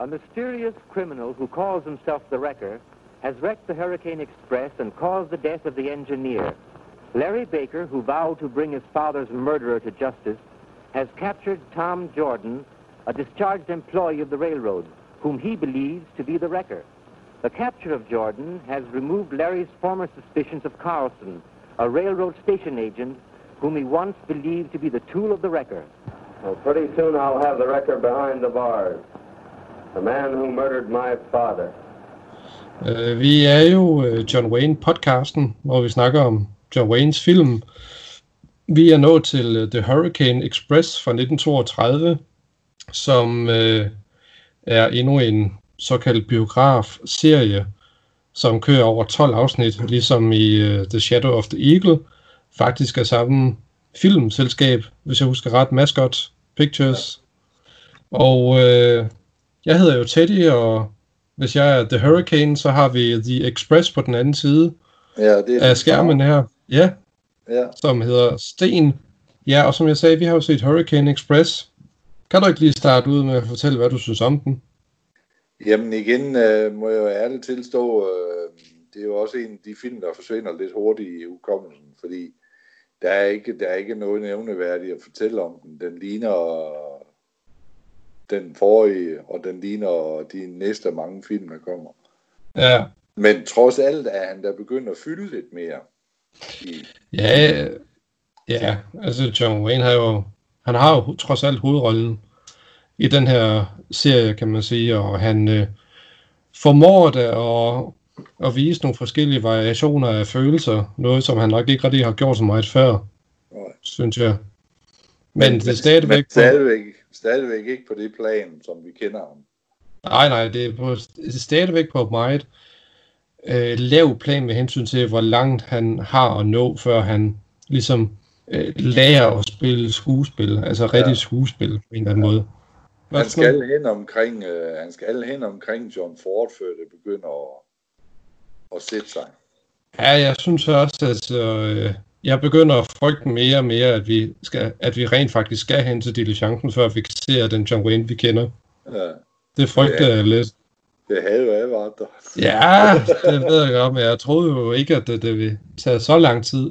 A mysterious criminal who calls himself the Wrecker has wrecked the Hurricane Express and caused the death of the engineer. Larry Baker, who vowed to bring his father's murderer to justice, has captured Tom Jordan, a discharged employee of the railroad, whom he believes to be the Wrecker. The capture of Jordan has removed Larry's former suspicions of Carlson, a railroad station agent whom he once believed to be the tool of the Wrecker. Well, pretty soon I'll have the Wrecker behind the bars. The man who murdered my father. Uh, vi er jo uh, John Wayne-podcasten, hvor vi snakker om John Waynes film. Vi er nået til uh, The Hurricane Express fra 1932, som uh, er endnu en såkaldt biograf-serie, som kører over 12 afsnit, ligesom i uh, The Shadow of the Eagle, faktisk er samme filmselskab, hvis jeg husker ret, Mascot Pictures. Og øh, jeg hedder jo Teddy, og hvis jeg er The Hurricane, så har vi The Express på den anden side Ja, det er af skærmen her. Ja, Ja. som hedder Sten. Ja, og som jeg sagde, vi har jo set Hurricane Express. Kan du ikke lige starte ud med at fortælle, hvad du synes om den? Jamen igen øh, må jeg jo ærligt tilstå, øh, det er jo også en af de film, der forsvinder lidt hurtigt i hukommelsen, fordi der er ikke, der er ikke noget nævneværdigt at fortælle om den. Den ligner den forrige, og den ligner de næste mange film, der kommer. Ja, Men trods alt er han der begyndt at fylde lidt mere. I, ja, ja, altså John Wayne har jo, han har jo trods alt hovedrollen i den her serie, kan man sige, og han øh, formår det at, at vise nogle forskellige variationer af følelser, noget som han nok ikke rigtig har gjort så meget før, Nej. synes jeg. Men, det er stadigvæk men stadigvæk, stadigvæk ikke på det plan, som vi kender ham. nej, nej, det er, på, stadigvæk på et meget øh, lav plan med hensyn til, hvor langt han har at nå, før han ligesom øh, lærer at spille skuespil, altså rigtig Ja. skuespil på en eller anden måde. Hvad Han skal hen omkring, øh, han skal hen omkring John Ford, før det begynder at, at sætte sig. Ja, jeg synes også, at øh, jeg begynder at frygte mere og mere, at vi, skal, at vi rent faktisk skal hen til diligencen, før vi kan se at den John Wayne, vi kender. Ja, Det frygter Ja. jeg lidt. det havde jo advaret dig. Ja, det ved jeg godt, men jeg troede jo ikke, at det, det ville tage så lang tid.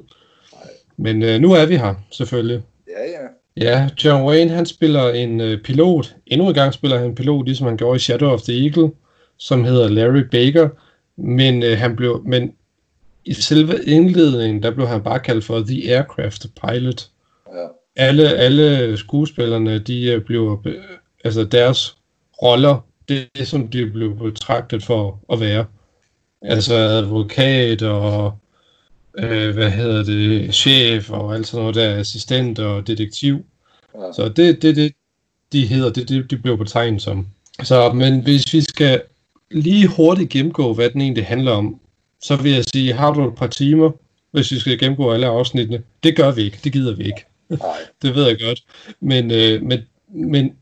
Men øh, nu er vi her, selvfølgelig. Ja, ja. Ja, John Wayne, han spiller en øh, pilot. Endnu en gang spiller han en pilot, ligesom han gjorde i Shadow of the Eagle, som hedder Larry Baker. Men øh, han blev, men i selve indledningen, der blev han bare kaldt for The Aircraft Pilot. ja. Alle, alle skuespillerne, de øh, blev, øh, altså deres roller, det er som de blev betragtet for at være. Altså advokat og, øh, hvad hedder det, chef og alt sådan noget der, assistent og detektiv. Ja. Så det det, det, de hedder, det, det de blev betegnet som. Så, men hvis vi skal lige hurtigt gennemgå, hvad den egentlig handler om, så vil jeg sige, har du et par timer, hvis vi skal gennemgå alle afsnittene? Det gør vi ikke, det gider vi ikke. Nej, Det ved jeg godt. Men, øh, men, men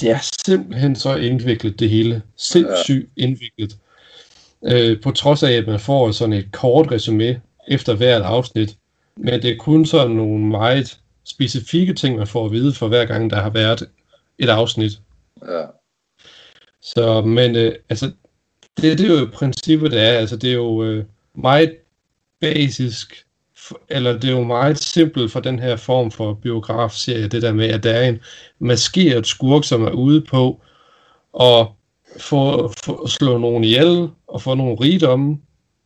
det er simpelthen så indviklet, det hele. Sindssygt indviklet. Øh, på trods af, at man får sådan et kort resume efter hvert afsnit. Men det er kun sådan nogle meget specifikke ting, man får at vide for hver gang, der har været et afsnit. ja. Så, men øh, altså, det, det er jo princippet, det er. Altså, det er jo øh, meget basisk, eller det er jo meget simpelt for den her form for biografserie, det der med, at der er en maskeret skurk, som er ude på at få, få slå nogen ihjel og få nogle rigdomme,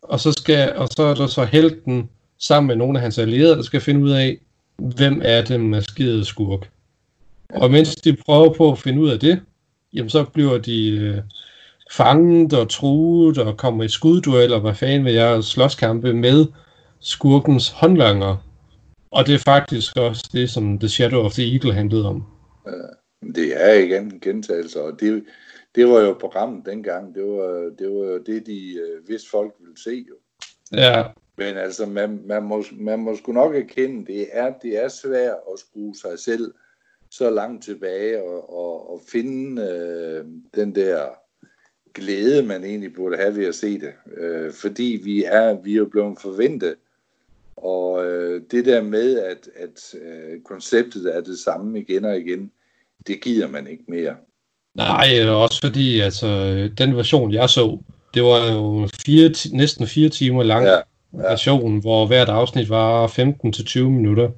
og så, skal, og så er der så helten sammen med nogle af hans allierede, der skal finde ud af, hvem er den maskerede skurk. Og mens de prøver på at finde ud af det, jamen så bliver de øh, fanget og truet og kommer i skuddueller, hvad fanden vil jeg, slåskampe med skurkens håndlanger. Og det er faktisk også det, som The Shadow of the Eagle handlede om. Men Det er igen en gentagelse, og det, det var jo programmet dengang. Det var, det var jo det, de øh, vidste folk ville se jo. Ja, Men altså, man, man, må, man må sgu nok erkende, det er, det er svært at skrue sig selv så langt tilbage og, og, og finde øh, den der glæde, man egentlig burde have ved at se det. Øh, fordi vi er, vi er jo blevet forventet. Og øh, det der med, at, at øh, konceptet er det samme igen og igen, det gider man ikke mere. Nej, også fordi altså, den version, jeg så, det var jo fire, næsten fire timer lang ja, ja. version, hvor hvert afsnit var 15-20 minutter.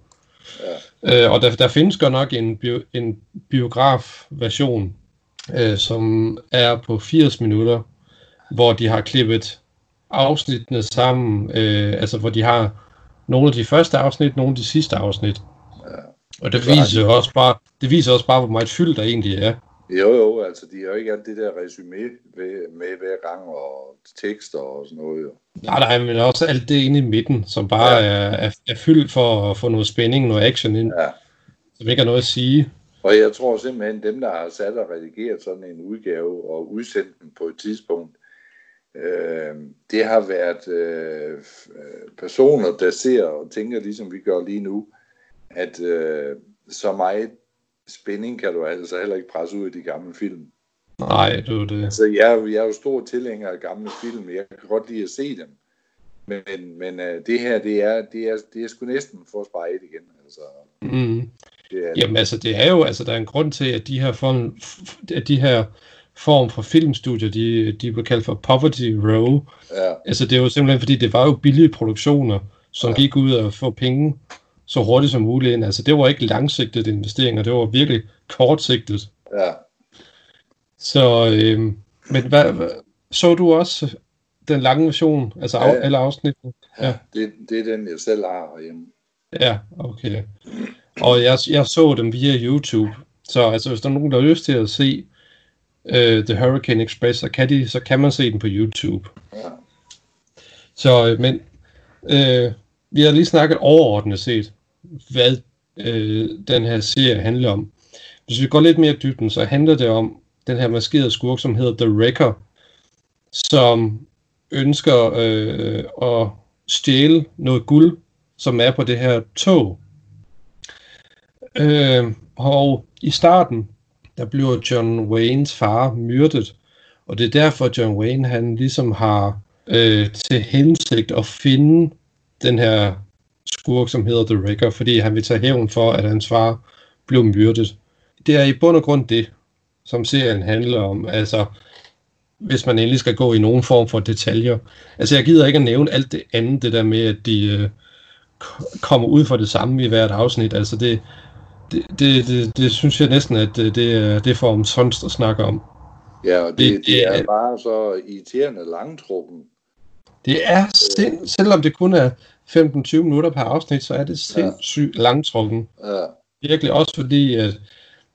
Ja. Øh, og der, der findes godt nok en, bio, en biograf-version, øh, som er på 80 minutter, hvor de har klippet afsnittene sammen, øh, altså hvor de har nogle af de første afsnit, nogle af de sidste afsnit. Og det viser også bare, det viser også bare, hvor meget fyldt der egentlig er. Jo, jo, altså de har jo ikke alt det der resume med, med hver gang og tekster og sådan noget. Jo. Nej, nej, men også alt det inde i midten, som bare ja. er, er, er fyldt for at få noget spænding, noget action ind, ja. som ikke har noget at sige. Og jeg tror simpelthen, dem, der har sat og redigeret sådan en udgave og udsendt den på et tidspunkt, øh, det har været øh, personer, der ser og tænker, ligesom vi gør lige nu, at øh, så meget spænding kan du altså heller ikke presse ud i de gamle film. Nej, du det. Altså, jeg, jeg er jo stor tilhænger af gamle film. Jeg kan godt lide at se dem. Men, men uh, det her, det er, det, er, det er sgu næsten for spejlet igen. Altså, mm. Det er, Jamen altså, det er jo, altså, der er en grund til, at de her form, at de her form for filmstudier, de, de blev kaldt for Poverty Row. Ja. Altså, det er jo simpelthen, fordi det var jo billige produktioner, som ja. gik ud og få penge så hurtigt som muligt ind. Altså, det var ikke langsigtet investeringer, det var virkelig kortsigtet. Ja. Så, øh, men hvad, så du også den lange version, altså af, ja, alle afsnittene? Ja, det, det er den, jeg selv har herhjemme. Ja, okay. Og jeg, jeg så dem via YouTube, så altså, hvis der er nogen, der har lyst til at se uh, The Hurricane Express, så kan, de, så kan man se den på YouTube. Ja. Så, men øh, vi har lige snakket overordnet set hvad øh, den her serie handler om. Hvis vi går lidt mere dybden, så handler det om den her maskerede skurk, som hedder The Wrecker, som ønsker øh, at stjæle noget guld, som er på det her tog. Øh, og i starten, der bliver John Waynes far myrdet, og det er derfor, John Wayne han ligesom har øh, til hensigt at finde den her skurk, som hedder The Wrecker, fordi han vil tage hævn for, at hans far blev myrdet. Det er i bund og grund det, som serien handler om. Altså, hvis man endelig skal gå i nogen form for detaljer. Altså, jeg gider ikke at nævne alt det andet, det der med, at de øh, kommer ud for det samme i hvert afsnit. Altså, det, det, det, det, det synes jeg næsten, at det, det, er, det er for omsonst at snakke om. Ja, og det, det, det er bare så irriterende langtrukken. Det er, sind, selvom det kun er 15-20 minutter per afsnit, så er det sindssygt ja. langtrukken. Ja. Virkelig også fordi, at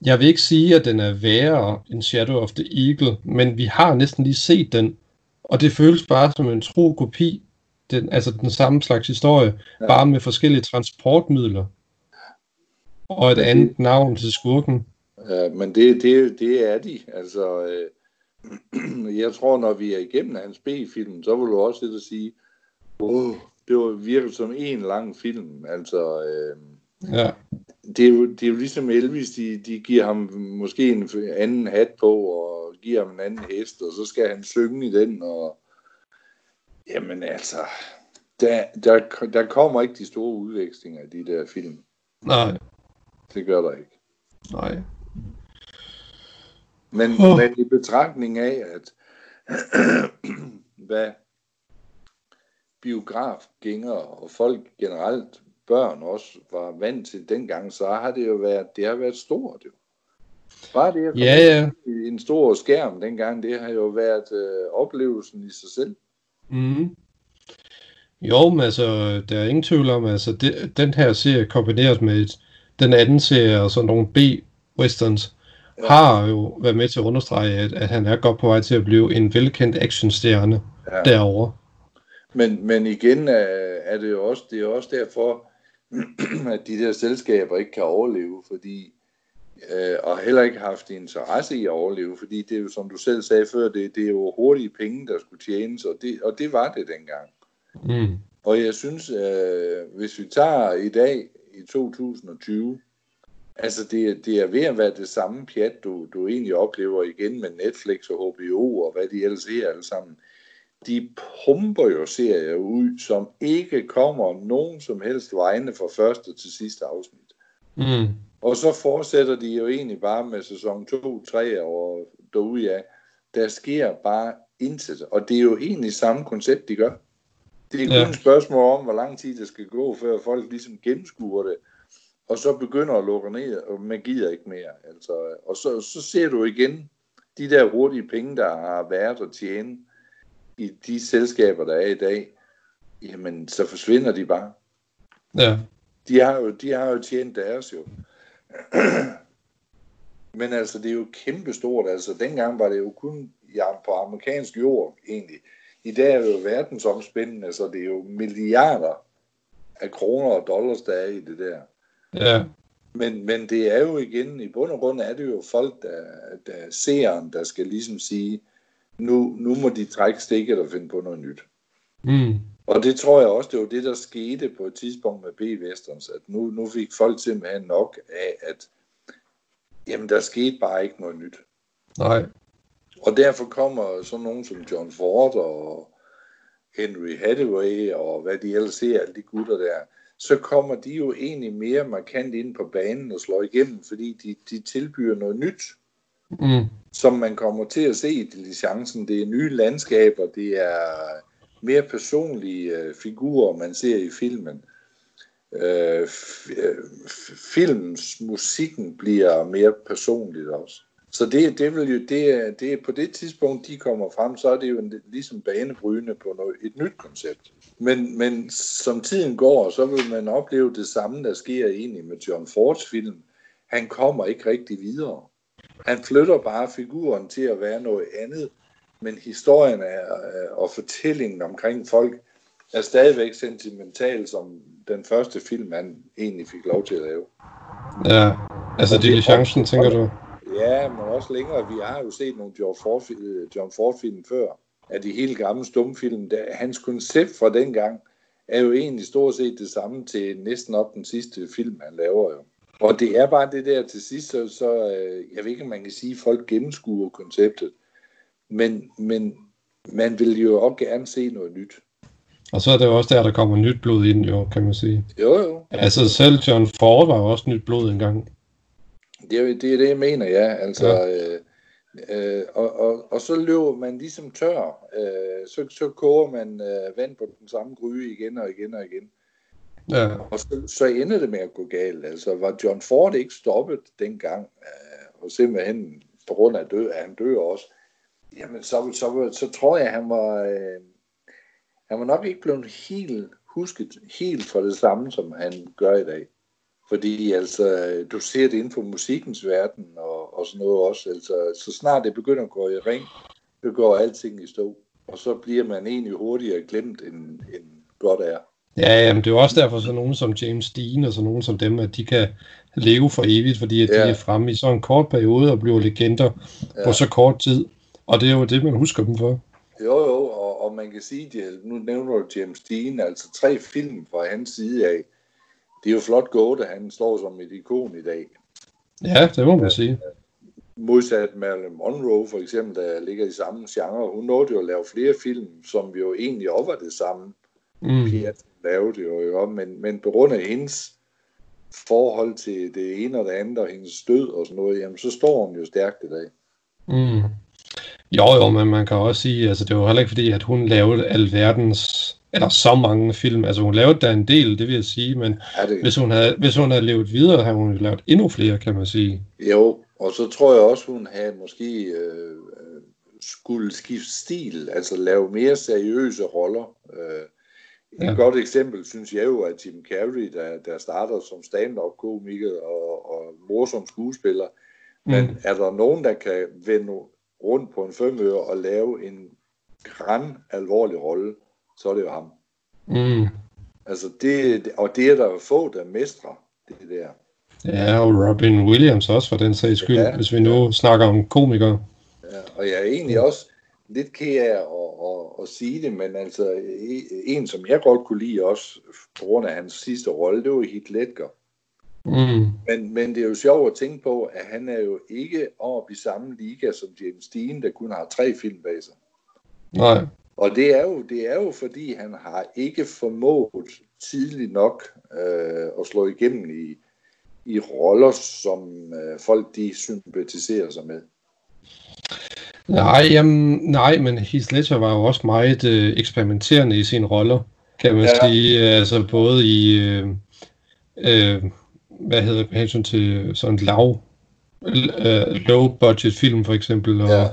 jeg vil ikke sige, at den er værre end Shadow of the Eagle, men vi har næsten lige set den, og det føles bare som en tro kopi, den, altså den samme slags historie, ja. bare med forskellige transportmidler, og et andet navn til skurken. Ja, men det, det, det er de. Altså, øh, jeg tror, når vi er igennem hans B-film, så vil du også sidde og sige, oh, det var virkelig som en lang film. Altså, øh, ja. det, er jo, det er jo ligesom Elvis, de, de giver ham måske en anden hat på, og giver ham en anden hest, og så skal han synge i den, og jamen altså, der, der, der kommer ikke de store udvekslinger i de der film. Nej. Det gør der ikke. Nej. Men, oh. men i betragtning af, at hvad biografgængere og folk generelt, børn også, var vant til dengang, så har det jo været, det har været stort jo. Bare det at ja, ja. en stor skærm dengang, det har jo været øh, oplevelsen i sig selv. Mm. Jo, men altså, der er ingen tvivl om, altså, det, den her serie kombineret med et, den anden serie og sådan nogle B-westerns, ja. har jo været med til at understrege, at, at han er godt på vej til at blive en velkendt actionstjerne ja. derovre. Men, men igen er, er det jo også, det er også derfor, at de der selskaber ikke kan overleve, fordi øh, og heller ikke haft interesse i at overleve, fordi det er jo, som du selv sagde før, det, det er jo hurtige penge, der skulle tjenes, og det, og det var det dengang. Mm. Og jeg synes, øh, hvis vi tager i dag, i 2020, altså det, det er ved at være det samme pjat, du, du egentlig oplever igen med Netflix og HBO og hvad de ellers er alle sammen de pumper jo serier ud, som ikke kommer nogen som helst vegne fra første til sidste afsnit. Mm. Og så fortsætter de jo egentlig bare med sæson 2, 3 og derude af. Der sker bare intet, og det er jo egentlig samme koncept, de gør. Det er kun ja. et spørgsmål om, hvor lang tid det skal gå, før folk ligesom gennemskuer det, og så begynder at lukke ned, og man gider ikke mere. Altså, og så, så ser du igen de der hurtige penge, der har været at tjene i de selskaber, der er i dag, jamen, så forsvinder de bare. Ja. De har jo, de har jo tjent deres jo. Men altså, det er jo kæmpestort. Altså, dengang var det jo kun på amerikansk jord, egentlig. I dag er det jo verdensomspændende, så det er jo milliarder af kroner og dollars, der er i det der. Ja. Men, men det er jo igen, i bund og grund er det jo folk, der, der seeren, der skal ligesom sige, nu, nu må de trække stikket og finde på noget nyt. Mm. Og det tror jeg også, det var det, der skete på et tidspunkt med B-Westerns, at nu, nu fik folk simpelthen nok af, at jamen, der skete bare ikke noget nyt. Nej. Og derfor kommer sådan nogen som John Ford og Henry Hathaway og hvad de ellers ser, alle de gutter der, så kommer de jo egentlig mere markant ind på banen og slår igennem, fordi de, de tilbyder noget nyt, Mm. som man kommer til at se i diligencen. Det er nye landskaber, det er mere personlige øh, figurer, man ser i filmen. Øh, f- øh, f- filmens musikken bliver mere personligt også. Så det, det, vil jo, det, er, det på det tidspunkt, de kommer frem, så er det jo en, ligesom banebrydende på noget, et nyt koncept. Men, men som tiden går, så vil man opleve det samme, der sker egentlig med John Fords film. Han kommer ikke rigtig videre. Han flytter bare figuren til at være noget andet, men historien er, og fortællingen omkring folk er stadigvæk sentimental, som den første film, han egentlig fik lov til at lave. Ja. Altså, diligencen, tænker du? Ja, men også længere. Vi har jo set nogle John Ford, John Ford-film før. Af de helt gamle stumfilm. Der, hans koncept fra dengang er jo egentlig stort set det samme til næsten op den sidste film, han laver jo. Og det er bare det der til sidst, så, så øh, jeg ved ikke, om man kan sige, at folk gennemskuer konceptet. Men, men man vil jo også gerne se noget nyt. Og så er det jo også der, der kommer nyt blod ind, jo, kan man sige. Jo, jo. Altså, selv John Ford var jo også nyt blod engang. Det er, det er det, jeg mener, ja. Altså, ja. Øh, øh, og, og, og så løber man ligesom tør. Øh, så, så koger man øh, vand på den samme gryde igen og igen og igen. Ja. Og så, så ender det med at gå galt. Altså, var John Ford ikke stoppet dengang, øh, og simpelthen på grund af død, han dør også, jamen så, så, så tror jeg, han var, øh, han var nok ikke blevet helt husket helt for det samme, som han gør i dag. Fordi altså, du ser det inden for musikkens verden og, og sådan noget også. Altså, så snart det begynder at gå i ring, så går alting i stå. Og så bliver man egentlig hurtigere glemt, end, end godt er. Ja, jamen, det er jo også derfor, så nogen som James Dean og så nogen som dem, at de kan leve for evigt, fordi at de Ja. er fremme i så en kort periode og bliver legender ja. på så kort tid. Og det er jo det, man husker dem for. Jo, jo, og, og man kan sige, at nu nævner du James Dean, altså tre film fra hans side af. Det er jo flot gået, at han står som et ikon i dag. Ja, det må man sige. Modsat Marilyn Monroe for eksempel, der ligger i samme genre. Hun nåede jo at lave flere film, som jo egentlig også var det samme. Mm. Pia lavede det jo, jo men, men på grund af hendes forhold til det ene og det andet, og hendes stød og sådan noget, jamen så står hun jo stærkt i dag. Mm. Jo, jo, men man kan også sige, altså det var heller ikke fordi, at hun lavede alverdens, eller så mange film. Altså hun lavede da en del, det vil jeg sige, men Er det, hvis hun havde, hvis hun havde levet videre, havde hun lavet endnu flere, kan man sige. Jo, og så tror jeg også, hun havde måske øh, skulle skifte stil, altså lave mere seriøse roller. Øh, et Ja. ja. godt eksempel, synes jeg jo, at Jim Carrey, der, der starter som stand-up-komiker og, og morsom skuespiller, men Mm. er der nogen, der kan vende rundt på en femøre og lave en græn alvorlig rolle, så er det jo ham. Mm. Altså det, og det er der jo få, der mestrer det der. Ja, og Robin Williams også for den sags skyld, Ja. hvis vi nu snakker om komikere. Ja, og jeg er egentlig også lidt ked af at, at, at sige det, men altså en, som jeg godt kunne lide også, på grund af hans sidste rolle, det var Heath Ledger. Mm. Men, men det er jo sjovt at tænke på, at han er jo ikke op i samme liga som James Dean, der kun har tre film bag sig. Nej. Og det er jo, det er jo fordi, han har ikke formået tidligt nok øh, at slå igennem i, i roller, som øh, folk de sympatiserer sig med. Nej, jamen, nej, men Heath Ledger var jo også meget øh, eksperimenterende i sine roller, kan man ja. sige. Altså både i, øh, øh, hvad hedder det, hensyn til sådan lav, øh, low budget film for eksempel, og, ja.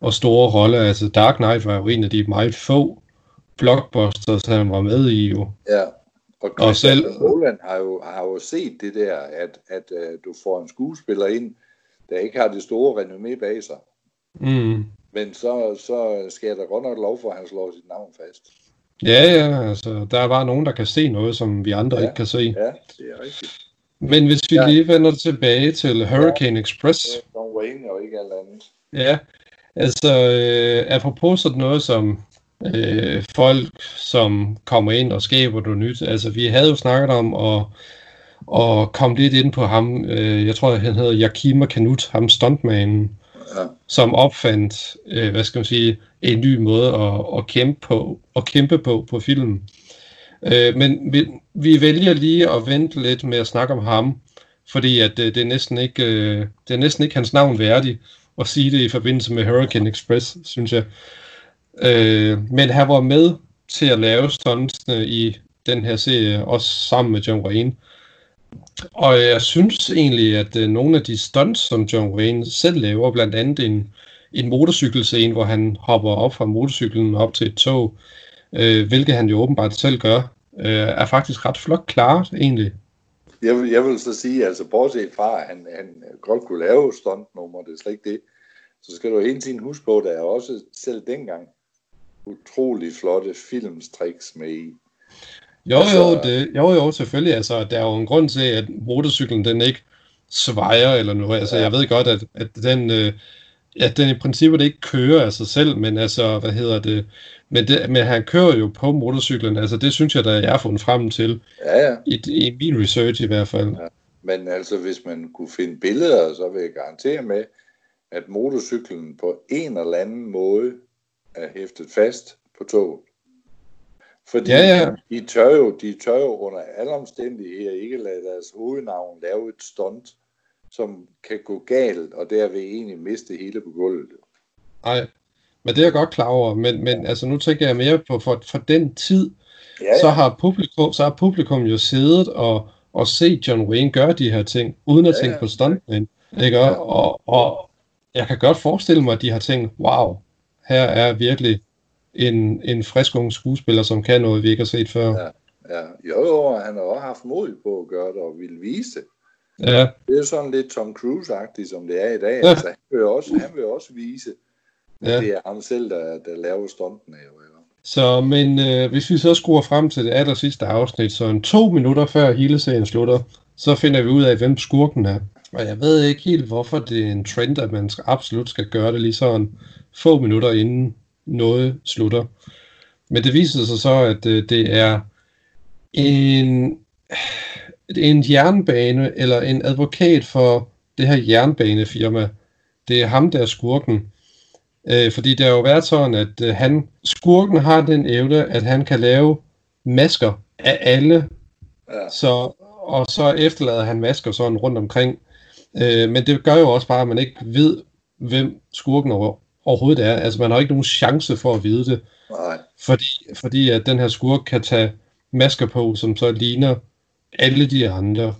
Og store roller. Altså Dark Knight var jo en af de meget få blockbusters, han var med i jo. Ja, og, og selv Roland har jo, har jo set det der, at, at uh, du får en skuespiller ind, der ikke har det store renommé bag sig. Mm. Men så, så skal der godt nok lov for, at han slår sit navn fast. Ja, ja, altså, der er bare nogen, der kan se noget, som vi andre ja, ikke kan se. Ja, det er rigtigt. Men hvis vi ja. lige vender tilbage til Hurricane ja, Express. Det er John Wayne og ikke alt andet. Ja, altså, øh, apropos sådan noget som øh, folk, som kommer ind og skaber noget nyt. Altså, vi havde jo snakket om at, at komme lidt ind på ham. Øh, jeg tror, han hedder Yakima Kanut, ham stuntmanen, ja. som opfandt, øh, hvad skal man sige, en ny måde at, at, kæmpe, på, at kæmpe på på filmen. Øh, men vi, vi vælger lige at vente lidt med at snakke om ham, fordi at det, det, er næsten ikke, øh, det er næsten ikke hans navn værdigt at sige det i forbindelse med Hurricane Express, synes jeg. Øh, men han var med til at lave stuntsene i den her serie, også sammen med John Wayne. Og jeg synes egentlig, at øh, nogle af de stunts, som John Wayne selv laver, blandt andet en, en motorcykelscene, hvor han hopper op fra motorcyklen op til et tog, øh, hvilket han jo åbenbart selv gør, øh, er faktisk ret flot klart egentlig. Jeg vil, jeg vil så sige, altså bortset fra, at han, han godt kunne lave stuntnummer, det er slet ikke det, så skal du hele tiden huske på, at der er også selv dengang utrolig flotte filmstriks med i. Jo, altså, jo, det, jo, jo, selvfølgelig. Altså, der er jo en grund til, at motorcyklen den ikke svejer eller noget. Altså, ja. jeg ved godt, at, at den, øh, at den i princippet ikke kører af sig selv, men altså, hvad hedder det, men, det, men han kører jo på motorcyklen, altså det synes jeg, der jeg har fundet frem til, ja, ja. I, i min research i hvert fald. Ja. Men altså, hvis man kunne finde billeder, så vil jeg garantere med, at motorcyklen på en eller anden måde er hæftet fast på toget. Fordi ja, ja. De, tør jo, de tør jo under alle omstændigheder ikke lade deres hovednavn lave et stunt, som kan gå galt, og derved egentlig miste hele på gulvet. Nej, men det er jeg godt klar over, men, men altså, nu tænker jeg mere på, for, for den tid, ja, ja. Så, har publikum, så har publikum jo siddet og, og set John Wayne gøre de her ting, uden at ja, tænke ja. på stuntmen. Ikke? Ja. Og, og jeg kan godt forestille mig, at de har tænkt, wow, her er virkelig en, en frisk ung skuespiller, som kan noget, vi ikke har set før. Ja, ja. Jo, jo, han har også haft mod på at gøre det, og ville vise det. Ja. Det er sådan lidt Tom Cruise-agtigt, som det er i dag. Ja. Altså, han, vil også, han vil også vise, at ja. det er ham selv, der, der laver stuntene. Jo, jo. Så, men øh, hvis vi så skruer frem til det aller sidste afsnit, så en to minutter før hele serien slutter, så finder vi ud af, hvem skurken er. Og jeg ved ikke helt, hvorfor det er en trend, at man skal, absolut skal gøre det lige sådan få minutter inden noget slutter. Men det viser sig så, at øh, det er en, en jernbane eller en advokat for det her jernbanefirma. Det er ham, der er skurken. Øh, fordi det har jo været sådan, at øh, han, skurken har den evne, at han kan lave masker af alle. Ja. Så, og så efterlader han masker sådan rundt omkring. Øh, men det gør jo også bare, at man ikke ved, hvem skurken overhovedet er. Altså, man har ikke nogen chance for at vide det. Nej. Fordi, fordi at den her skurk kan tage masker på, som så ligner alle de andre.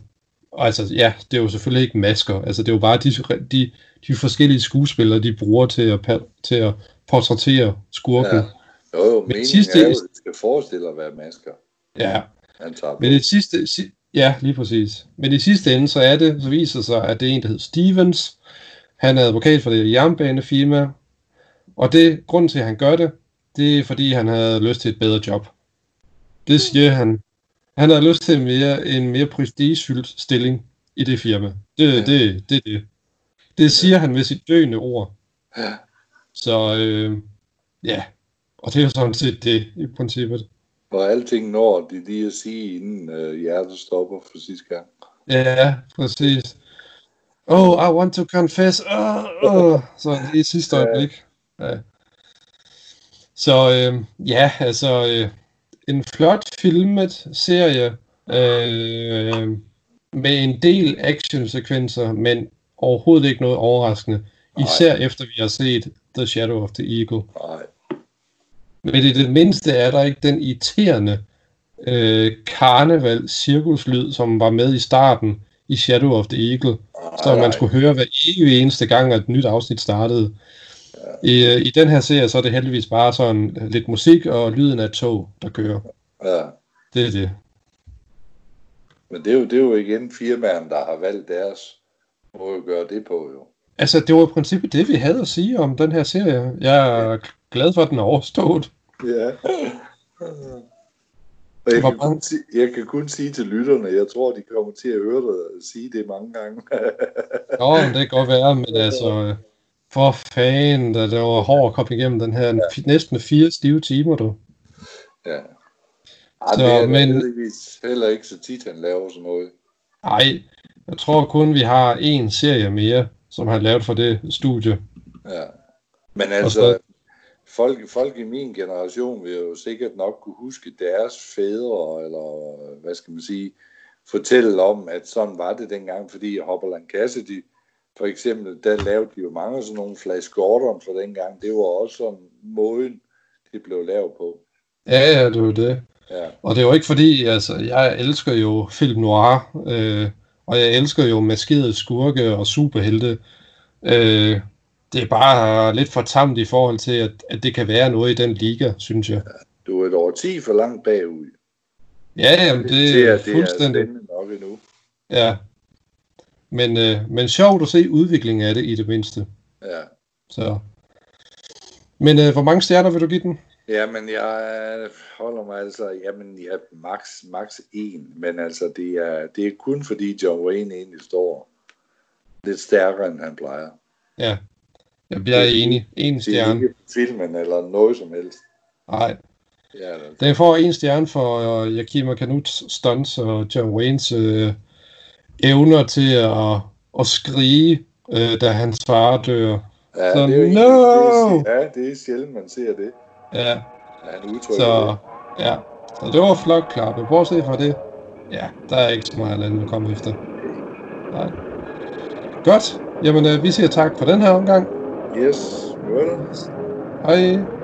Og altså, ja, det er jo selvfølgelig ikke masker. Altså, det er jo bare de, de, de forskellige skuespillere, de bruger til at, til at portrættere skurken. Ja. Jo, jo, Men sidste, er jo, det skal forestille at være masker. Ja. Men det sidste, ja, lige præcis. Men i sidste ende, så er det, så viser sig, at det er en, der hedder Stevens. Han er advokat for det jernbanefirma, og det, grunden til, at han gør det, det er, fordi han havde lyst til et bedre job. Det siger han. Han har lyst til mere, en mere prestigefyldt stilling i det firma. Det er ja. det, det, det. Det siger han med sit døende ord. Ja. Så øh, ja, og det er sådan set det i princippet. Og alting når de lige at sige, inden øh, hjertet stopper for sidste gang. Ja, præcis. Oh, I want to confess. Uh, uh. Så i sidste øjeblik. Ja. Så øh, ja, altså øh, en flot filmet serie. Øh, med en del actionsekvenser, men overhovedet ikke noget overraskende. Især Nej. efter vi har set The Shadow of the Eagle. Nej. Men i det mindste er der ikke den irriterende øh, karneval cirkuslyd, som var med i starten i Shadow of the Eagle. Så man skulle høre hver evig eneste gang, at et nyt afsnit startede. I, øh, I den her serie, så er det heldigvis bare sådan lidt musik og lyden af tog, der kører. Ja. Det er det. Men det er jo, det er jo igen firmaen, der har valgt deres måde at gøre det på, jo. Altså, det var i princippet det, vi havde at sige om den her serie. Jeg er glad for, at den er overstået. Ja. Og jeg, kan kun sige, jeg kan kun sige til lytterne, jeg tror, de kommer til at høre dig sige det mange gange. Nå, det kan godt være, men altså, for fanden, da det var hårdt at komme igennem den her ja. næsten fire stive timer, du. Ja. Ej, så, det er men, heller ikke så tit, han laver sådan noget. Nej, jeg tror kun, vi har en serie mere, som han lavet for det studie. Ja. Men altså, så, folk, folk i min generation vil jo sikkert nok kunne huske deres fædre, eller hvad skal man sige, fortælle om, at sådan var det dengang, fordi Hopperland Cassidy, for eksempel, der lavede de jo mange sådan nogle Flash Gordon for dengang. Det var også sådan måden, det blev lavet på. Ja, ja, det var det. Ja. Og det er jo ikke fordi, altså, jeg elsker jo film noir, øh, og jeg elsker jo maskerede skurke og superhelte. Øh, det er bare lidt for tamt i forhold til, at, at det kan være noget i den liga, synes jeg. Ja, du er et år 10 for langt bagud. Ja, jamen, det, det er, det fuldstændig... Det er nok endnu. Ja. Men, øh, men sjovt at se udviklingen af det i det mindste. Ja. Så. Men øh, hvor mange stjerner vil du give den? Jamen, jeg holder mig altså, jamen, ja, max, max 1, men altså, det er, det er kun fordi John Wayne egentlig står lidt stærkere, end han plejer. Ja, jeg bliver enig. En stjerne. Det er ikke filmen eller noget som helst. Nej. Ja, Den får en stjerne for uh, Yakima Kanuts stunts og John Waynes uh, evner til at, at skrige, uh, da hans far dør. Ja, Så, det er jo no! det er, ja, det er sjældent, man ser det. Ja. Han udtrykker Så, det. ja. Så det var flot klart, men bortset fra det, ja, der er ikke så meget andet at komme efter. Nej. Godt. Jamen, øh, vi siger tak for den her omgang. Yes, well. Hej.